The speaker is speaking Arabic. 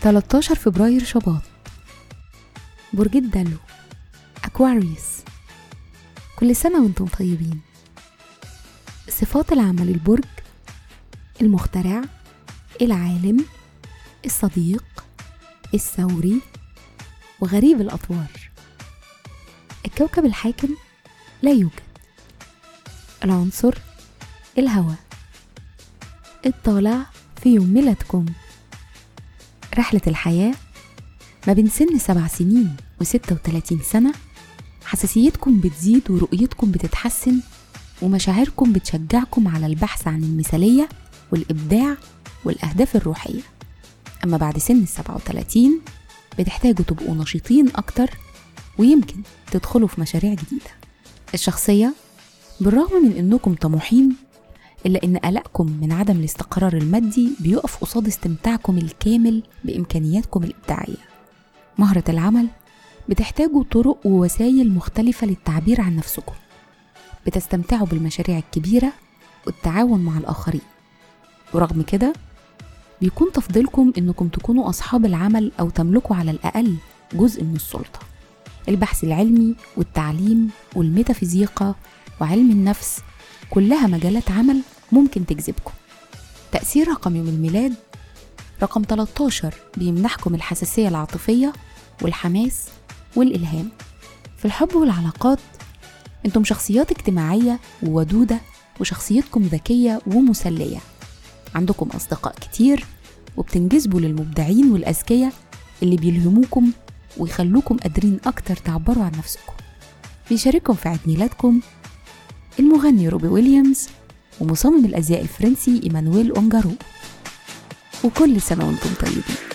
تلتاشر فبراير شباط. برج الدلو. أكواريوس. كل سنة وأنتم طيبين. صفات العمل البرج المخترع العالم الصديق الثوري وغريب الأطوار. الكوكب الحاكم لا يوجد. العنصر الهواء. الطالع في يوم ميلادكم. رحلة الحياة ما بين سن سبع سنين وستة وتلاتين سنة. حساسيتكم بتزيد ورؤيتكم بتتحسن ومشاعركم بتشجعكم على البحث عن المثالية والإبداع والأهداف الروحية. أما بعد سن السبعة وتلاتين بتحتاجوا تبقوا نشيطين أكتر ويمكن تدخلوا في مشاريع جديدة. الشخصية بالرغم من إنكم طموحين إلا إن قلقكم من عدم الاستقرار المادي بيقف قصاد استمتاعكم الكامل بإمكانياتكم الإبداعية. مهرة العمل بتحتاجوا طرق ووسائل مختلفة للتعبير عن نفسكم. بتستمتعوا بالمشاريع الكبيرة والتعاون مع الآخرين. ورغم كده بيكون تفضيلكم إنكم تكونوا أصحاب العمل أو تملكوا على الأقل جزء من السلطة. البحث العلمي والتعليم والميتافيزيقا وعلم النفس كلها مجالات عمل ممكن تجذبكم. تأثير رقم يوم الميلاد رقم 13 بيمنحكم الحساسية العاطفية والحماس والإلهام. في الحب والعلاقات أنتم شخصيات اجتماعية وودودة وشخصيتكم ذكية ومسلية. عندكم أصدقاء كتير وبتنجذبوا للمبدعين والأذكياء اللي بيلهموكم ويخلوكم قادرين أكتر تعبروا عن نفسكم. بيشارككم في عيد ميلادكم المغني روبي ويليامز ومصمم الأزياء الفرنسي إيمانويل أونجارو وكل سنة وأنتم طيبين.